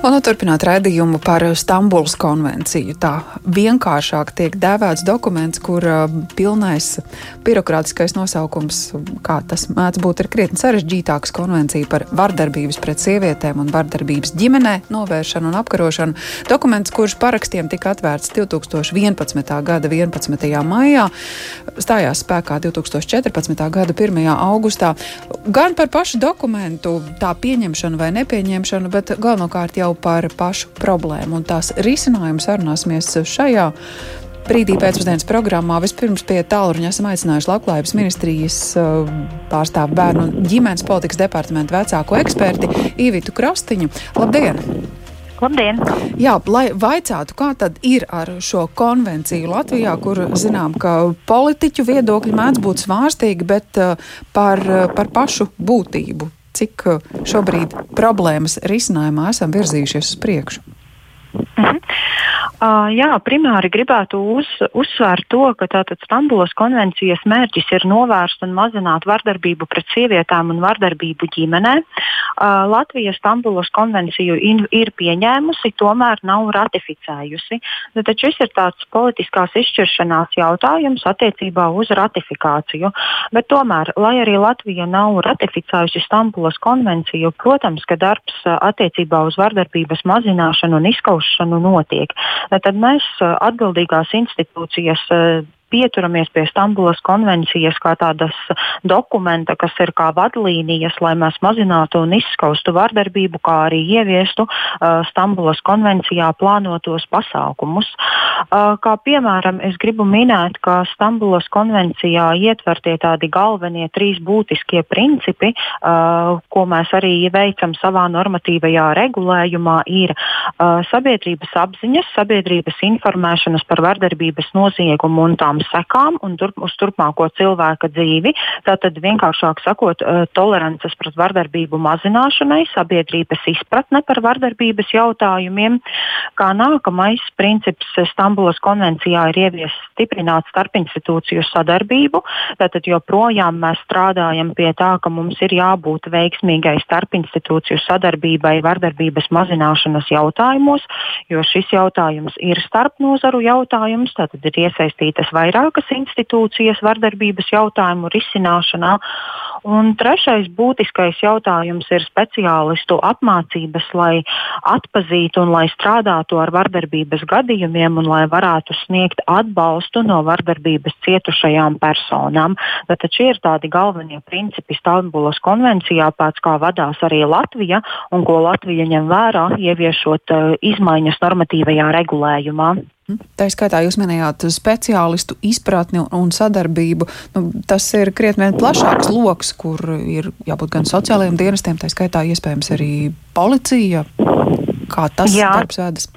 Un nu, turpināt raidījumu par Stambulas konvenciju. Tā vienkāršāk tiek dēvēts dokuments, kur uh, pilnais birokrātiskais nosaukums, kā tas mēdz būt, ir krietni sarežģītāks konvencija par vardarbības pret sievietēm un vardarbības ģimenē novēršanu un apkarošanu. Dokuments, kurš parakstiem tika atvērts 2011. gada 11. maijā, stājās spēkā 2014. gada 1. augustā. Gan par pašu dokumentu, tā pieņemšanu vai nepieņemšanu, bet galvenokārt jau par pašu problēmu un tās risinājumu sarunāsimies šajā brīdī pēcpusdienas programmā. Vispirms pie tālruņa esam aicinājuši Labklājības ministrijas uh, pārstāvu bērnu un ģimenes politikas departamentu vecāko eksperti Īvitu Krastiņu. Labdien! Labdien! Jā, lai vaicātu, kā tad ir ar šo konvenciju Latvijā, kur zinām, ka politiķu viedokļi mēdz būt svārstīgi, bet uh, par, uh, par pašu būtību cik uh, šobrīd problēmas risinājumā esam virzījušies uz priekšu? -huh. Uh, jā, primāri gribētu uz, uzsvērt to, ka tātad Stambulas konvencijas mērķis ir novērst un mazināt vardarbību pret sievietēm un vardarbību ģimenē. Uh, Latvija Stambulas konvenciju in, ir pieņēmusi, tomēr nav ratificējusi. Tad šis ir tāds politiskās izšķiršanās jautājums attiecībā uz ratifikāciju. Bet tomēr, lai arī Latvija nav ratificējusi Stambulas konvenciju, protams, ka darbs attiecībā uz vardarbības mazināšanu un izskaušanu notiek tad mēs atbildīgās institūcijas pieturamies pie Stambulas konvencijas kā tādas dokumenta, kas ir kā vadlīnijas, lai mēs mazinātu un izskaustu vardarbību, kā arī ieviestu uh, Stambulas konvencijā plānotos pasākumus. Uh, kā piemēram, es gribu minēt, ka Stambulas konvencijā ietvertie tādi galvenie trīs būtiskie principi, uh, ko mēs arī veicam savā normatīvajā regulējumā, ir uh, sabiedrības apziņas, sabiedrības informēšanas par vardarbības noziegumu un tām sekām un tur, uz turpmāko cilvēka dzīvi. Tātad vienkāršāk sakot, eh, tolerances pret vardarbību mazināšanai, sabiedrības izpratne par vardarbības jautājumiem. Kā nākamais princips Stambulas konvencijā ir ievies stiprināt starpinstitūciju sadarbību. Tātad joprojām mēs strādājam pie tā, ka mums ir jābūt veiksmīgai starpinstitūciju sadarbībai vardarbības mazināšanas jautājumos, jo šis jautājums ir starpnozaru jautājums. Tātad ir iesaistītas vairāk vairākas institūcijas vardarbības jautājumu risināšanā. Un trešais būtiskais jautājums ir speciālistu apmācības, lai atpazītu un lai strādātu ar vardarbības gadījumiem un lai varētu sniegt atbalstu no vardarbības cietušajām personām. Tad šie ir tādi galvenie principi Stambulas konvencijā, pēc kā vadās arī Latvija un ko Latvija ņem vērā, ieviešot uh, izmaiņas normatīvajā regulējumā. Tā skaitā jūs minējāt speciālistu izpratni un sadarbību. Nu, tas ir krietni plašāks lokus, kur ir jābūt gan sociālajiem dienestiem, tā skaitā iespējams arī policija. Kā tas Jā. darbs vedas?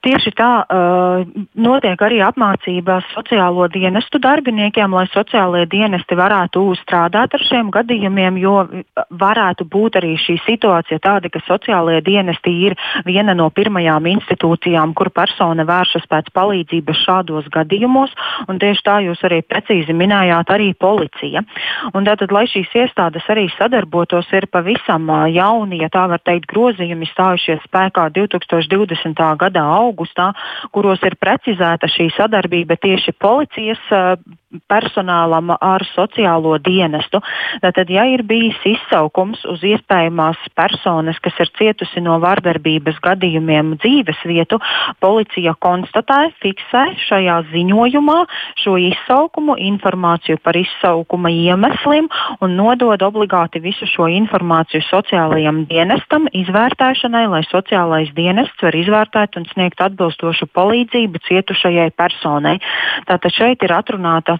Tieši tā uh, notiek arī apmācības sociālo dienestu darbiniekiem, lai sociālajie dienesti varētu strādāt ar šiem gadījumiem, jo varētu būt arī šī situācija tāda, ka sociālajie dienesti ir viena no pirmajām institūcijām, kur persona vēršas pēc palīdzības šādos gadījumos, un tieši tā jūs arī precīzi minējāt, arī policija. Un tātad, lai šīs iestādes arī sadarbotos, ir pavisam jauni, ja tā var teikt, grozījumi stājušies spēkā 2020. gada augustā augustā, kuros ir precizēta šī sadarbība tieši policijas eh, personālam ar sociālo dienestu. Tātad, ja ir bijis izsaukums uz iespējamās personas, kas ir cietusi no vardarbības gadījumiem dzīves vietu, policija konstatē, fiksē šajā ziņojumā šo izsaukumu, informāciju par izsaukuma iemesliem un nodod obligāti visu šo informāciju sociālajam dienestam izvērtēšanai, lai sociālais dienests var izvērtēt un sniegt atbilstošu palīdzību cietušajai personai. Tātad šeit ir atrunāta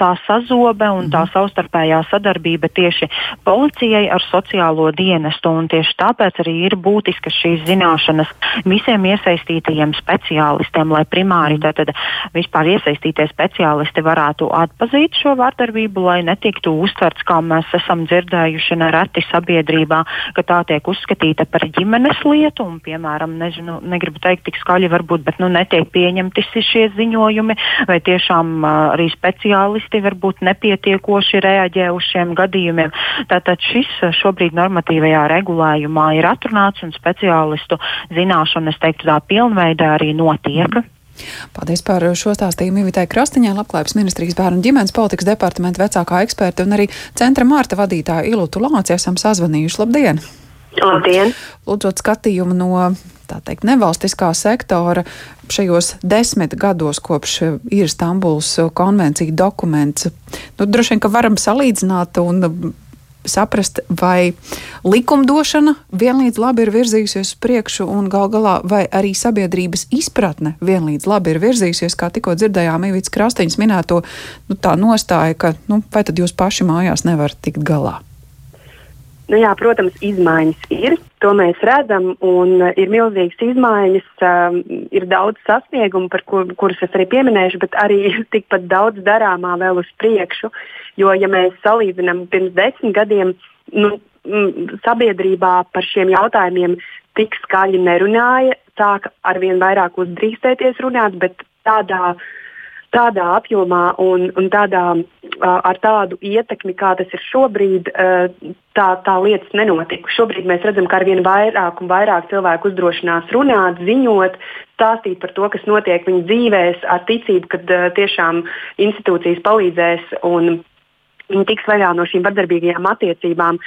tā sazobe un tā mhm. savstarpējā sadarbība tieši policijai ar sociālo dienestu. Tieši tāpēc arī ir būtiska šīs zināšanas visiem iesaistītajiem speciālistiem, lai primāri tātad vispār iesaistītie speciālisti varētu atpazīt šo vardarbību, lai netiktu uztverts, kā mēs esam dzirdējuši nereti sabiedrībā, ka tā tiek uzskatīta par ģimenes lietu un, piemēram, nezinu, negribu teikt tik skaļi varbūt, bet nu, netiek pieņemti šie ziņojumi vai tiešām arī speciālisti policisti varbūt nepietiekoši reaģē uz šiem gadījumiem. Tātad šis šobrīd normatīvajā regulējumā ir atrunāts un speciālistu zināšana, es teiktu, tā pilnveidā arī notiek. Mm. Paldies par šo stāstījumu Ivitai Krastiņai, Labklājības ministrijas bērnu ģimenes politikas departamenta vecākā eksperta un arī centra Mārta vadītāja Ilutu Lāci esam sazvanījuši. Labdien! Labdien! Lūdzot skatījumu no tā teikt, nevalstiskā sektora šajos desmit gados, kopš ir Stambuls konvencija dokuments. Nu, droši vien, ka varam salīdzināt un saprast, vai likumdošana vienlīdz labi ir virzījusies uz priekšu, un gal galā, vai arī sabiedrības izpratne vienlīdz labi ir virzījusies, kā tikko dzirdējām Ivits Krastiņas minēto, nu, tā nostāja, ka, nu, vai tad jūs paši mājās nevarat tikt galā? Nu jā, protams, izmaiņas ir. To mēs redzam, un uh, ir milzīgas izmaiņas. Um, ir daudz sasniegumu, par kur, kurus es arī pieminēšu, bet arī tikpat daudz darāmā vēl uz priekšu. Jo, ja mēs salīdzinām pirms desmit gadiem, nu, m, sabiedrībā par šiem jautājumiem tik skaļi nerunāja, sāka arvien vairāk uzdrīkstēties runāt, bet tādā uh, tādā apjomā un, un tādā, ar tādu ietekmi, kā tas ir šobrīd, tā, tā lietas nenotika. Šobrīd mēs redzam, ka arvien vairāk un vairāk cilvēku uzdrošinās runāt, ziņot, stāstīt par to, kas notiek viņu dzīvēs, ar ticību, ka tiešām institūcijas palīdzēs viņi tiks vaļā no šīm vardarbīgajām attiecībām.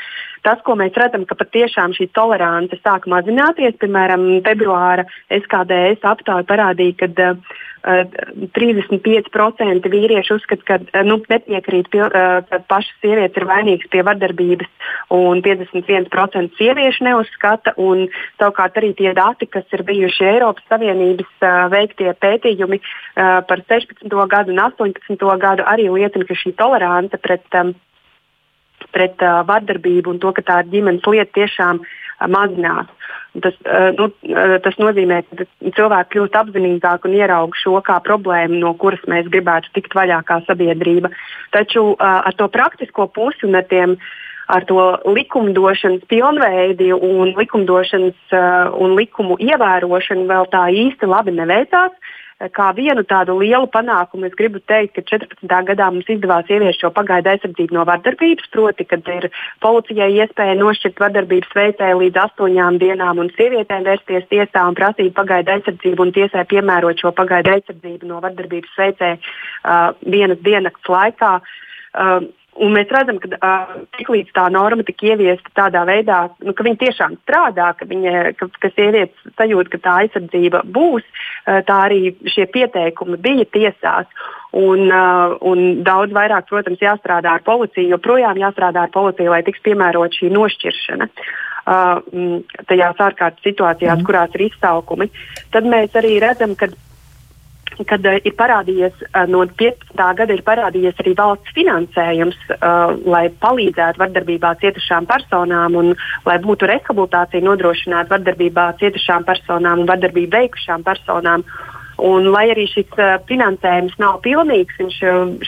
Tas, ko mēs redzam, ka patiešām šī tolerance sāk mazināties, piemēram, februāra SKDS aptāja parādīja, ka uh, 35% vīrieši uzskata, ka uh, nu, nepiekrīt, uh, ka pašas sievietes ir vainīgas pie vardarbības, un 51% sieviešu neuzskata. Un, savukārt arī tie dati, kas ir bijuši Eiropas Savienības uh, veiktie pētījumi uh, par 16. gadu un 18. gadu, arī liecina, ka šī tolerance pret um, pret uh, vardarbību un to, ka tā ir ģimenes lieta, tiešām uh, mazinās. Tas, uh, nu, uh, tas nozīmē, ka cilvēki kļūst apzinīgāki un ieraug šo kā problēmu, no kuras mēs gribētu tikt vaļā kā sabiedrība. Taču uh, ar to praktisko pusi un ar tiem ar to likumdošanas pilnveidi un likumdošanas uh, un likumu ievērošanu vēl tā īsti labi neveicās. Kā vienu tādu lielu panākumu es gribu teikt, ka 14. gadā mums izdevās ieviest šo pagaidu aizsardzību no vardarbības, proti, kad ir policijai iespēja nošķirt vardarbības veicēju līdz astoņām dienām un sievietēm vērsties tiesā un prasīt pagaidu aizsardzību un tiesai piemērot šo pagaidu aizsardzību no vardarbības veicēja uh, vienas dienas laikā. Uh, Un mēs redzam, ka uh, tiklīdz tā norma tika ieviesta tādā veidā, nu, ka viņa tiešām strādā, ka, viņa, ka, ka sievietes sajūt, ka tā aizsardzība būs, uh, tā arī šie pieteikumi bija tiesās. Un, uh, un daudz vairāk, protams, jāstrādā ar policiju, joprojām jāstrādā ar policiju, lai tiks piemērot šī nošķiršana. Uh, tajās ārkārtas situācijās, mm. kurās ir izsaukumi, tad mēs arī redzam, ka kad uh, ir parādījies uh, no 15. gada ir parādījies arī valsts finansējums, uh, lai palīdzētu vardarbībā cietušām personām un lai būtu rehabilitācija nodrošināta vardarbībā cietušām personām un vardarbību veikušām personām. Un, lai arī šis uh, finansējums nav pilnīgs, viņš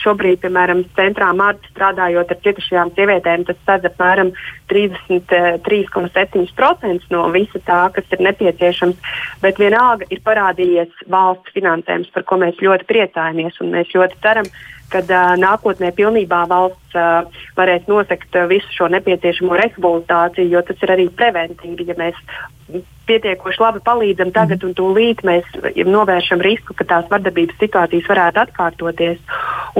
šobrīd, piemēram, centrā Mārta strādājot ar cietušajām sievietēm, tas sadz apmēram 33,7% no visa tā, kas ir nepieciešams. Bet vienalga ir parādījies valsts finansējums, par ko mēs ļoti priecājamies un mēs ļoti ceram, kad uh, nākotnē pilnībā valsts uh, varēs nosekt uh, visu šo nepieciešamo rehabilitāciju, jo tas ir arī preventīvi. Ja mēs pietiekoši labi palīdzam tagad un tūlīt, mēs novēršam risku, ka tās vardarbības situācijas varētu atkārtoties.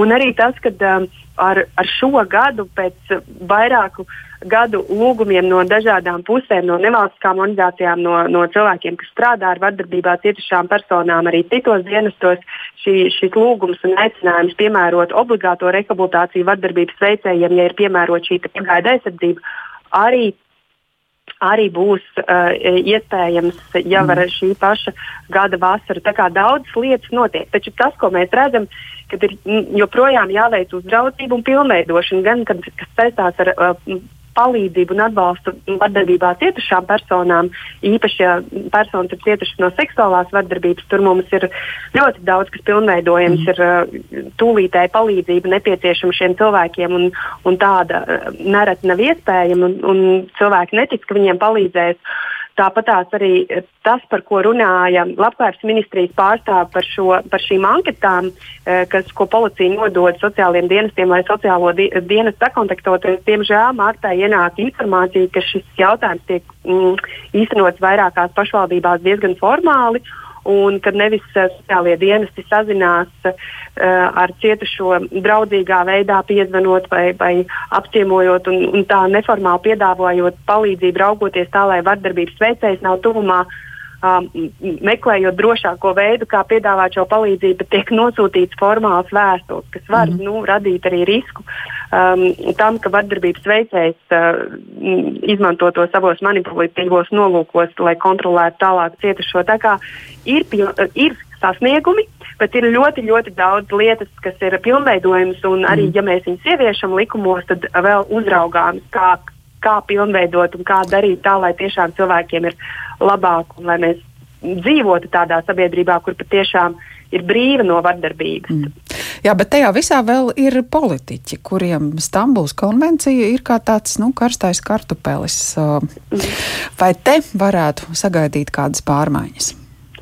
Un arī tas, ka uh, ar, ar šo gadu pēc vairāku gadu lūgumiem no dažādām pusēm, no nevalstiskām organizācijām, no, no cilvēkiem, kas strādā ar vardarbībā cietušām personām, arī citos dienestos, šī, šis lūgums un aicinājums piemērot obligāto rehabilitāciju vardarbības veicējiem, ja ir piemērota šī pagaida aizsardzība, arī arī būs uh, iespējams jau ar šī paša gada vasaru. Tā kā daudzas lietas notiek. Taču tas, ko mēs redzam, kad ir joprojām jāveic uzraudzība un pilnveidošana, gan kad, kas saistās ar uh, palīdzību un atbalstu vardarbībā cietušām personām, īpaši, ja personas ir cietušas no seksuālās vardarbības, tur mums ir ļoti daudz, kas pilnveidojams, mm. ir uh, tūlītēji palīdzība nepieciešama šiem cilvēkiem, un, un tāda uh, nereti nav iespējama, un, un cilvēki netic, ka viņiem palīdzēs. Tāpat arī tas, par ko runāja Labklājības ministrijas pārstāve par, šo, par šīm anketām, kas, ko policija nodod sociālajiem dienestiem, lai sociālo di dienestu sakontaktoties. Diemžēl Martai ienāk informācija, ka šis jautājums tiek mm, īstenots vairākās pašvaldībās diezgan formāli. Un kad nevis uh, sociālie dienesti sazinās uh, ar cietušo draudzīgā veidā, piezvanot vai, vai apciemojot un, un tā neformāli piedāvājot palīdzību, raugoties tā, lai vardarbības veicējs nav tuvumā, uh, um, meklējot drošāko veidu, kā piedāvāt šo palīdzību, tiek nosūtīts formāls vēstules, kas var mm. nu, radīt arī risku um, tam, ka vardarbības veicējs uh, izmanto to savos manipulatīvos nolūkos, lai kontrolētu tālāk cietušo. Tā kā ir, ir sasniegumi, bet ir ļoti, ļoti daudz lietas, kas ir pilnveidojamas, un arī, mm. ja mēs viņus ieviešam likumos, tad vēl uzraugāmas, kā, kā pilnveidot un kā darīt tā, lai tiešām cilvēkiem ir labāk un lai mēs dzīvotu tādā sabiedrībā, kur patiešām ir brīva no vardarbības. Mm. Jā, bet tajā visā vēl ir politiķi, kuriem Stambuls konvencija ir kā tāds nu, karstais kartupelis. Mm. Vai te varētu sagaidīt kādas pārmaiņas?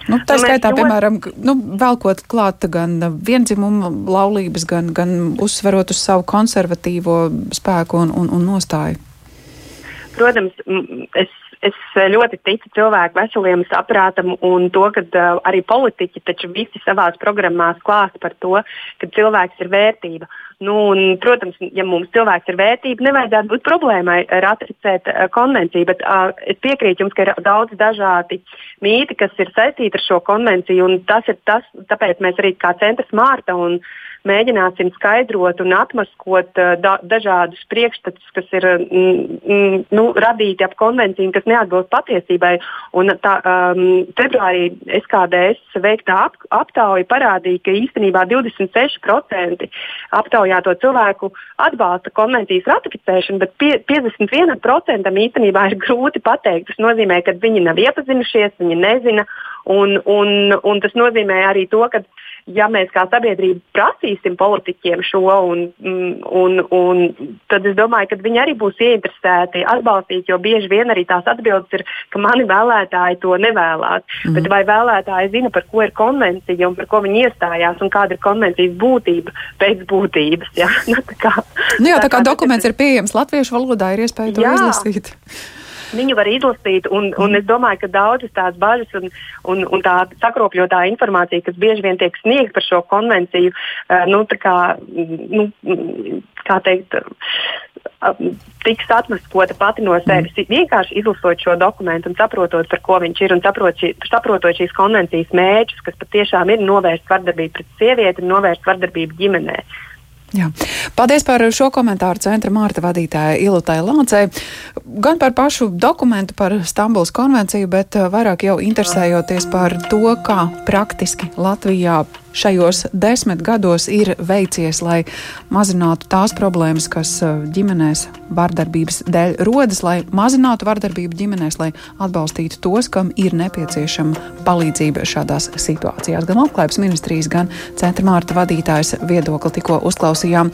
Nu, tā nu, skaitā, ļoti... piemēram, nu, velkot klāt gan viendzimumu laulības, gan, gan uzsverot uz savu konservatīvo spēku un, un, un nostāju. Protams, es es ļoti ticu cilvēku veseliem saprātam un to, ka uh, arī politiķi taču visi savās programmās klāsta par to, ka cilvēks ir vērtība. Nu, un, protams, ja mums cilvēks ir vērtība, nevajadzētu būt problēmai ratificēt uh, konvenciju, bet uh, es piekrītu jums, ka ir daudz dažādi mīti, kas ir saistīti ar šo konvenciju, un tas ir tas, tāpēc mēs arī kā centrs Mārta un uh, mēģināsim skaidrot un atmaskot uh, da, dažādus priekšstatus, kas ir mm, mm, nu, radīti ap konvenciju, kas neatbilst patiesībai. Un tā, um, februārī SKDS veiktā ap, aptauja parādīja, ka īstenībā 26% aptaujāto cilvēku atbalsta konvencijas ratificēšanu, bet pie, 51% īstenībā ir grūti pateikt. Tas nozīmē, ka viņi nav iepazinušies, viņi nezina. Un, un, un tas nozīmē arī to, ka ja mēs kā sabiedrība prasīsim politiķiem šo, un, mm, un, un, tad es domāju, ka viņi arī būs ieinteresēti atbalstīt, jo bieži vien arī tās atbildes ir, ka mani vēlētāji to nevēlas. Mm. Bet vai vēlētāji zina, par ko ir konvencija un par ko viņi iestājās un kāda ir konvencijas būtība pēc būtības? Ja? nu, tā kā, nu jā, tā kā dokuments ir pieejams latviešu valodā, ir iespēja to jā. izlasīt viņu var izlasīt. Un, un es domāju, ka daudzas tās bažas un, un, un tā sakropļotā informācija, kas bieži vien tiek sniegta par šo konvenciju, uh, nu, kā, nu, kā teikt, tiks atmaskota pati no sevis. Mm. Vienkārši izlasot šo dokumentu un saprotot, par ko viņš ir un saprot šī, saprotot šīs konvencijas mērķus, kas patiešām ir novērst vardarbību pret sievieti un novērst vardarbību ģimenē. Jā. Paldies par šo komentāru centra Mārta vadītāja Ilutai Lācei. Gan par pašu dokumentu par Stambuls konvenciju, bet uh, vairāk jau interesējoties par to, kā praktiski Latvijā šajos desmit gados ir veicies, lai mazinātu tās problēmas, kas uh, ģimenēs vardarbības dēļ rodas, lai mazinātu vardarbību ģimenēs, lai atbalstītu tos, kam ir nepieciešama palīdzība šādās situācijās. Gan Labklājības ministrijas, gan Centra Mārta vadītājas viedokli tikko uzklausījām.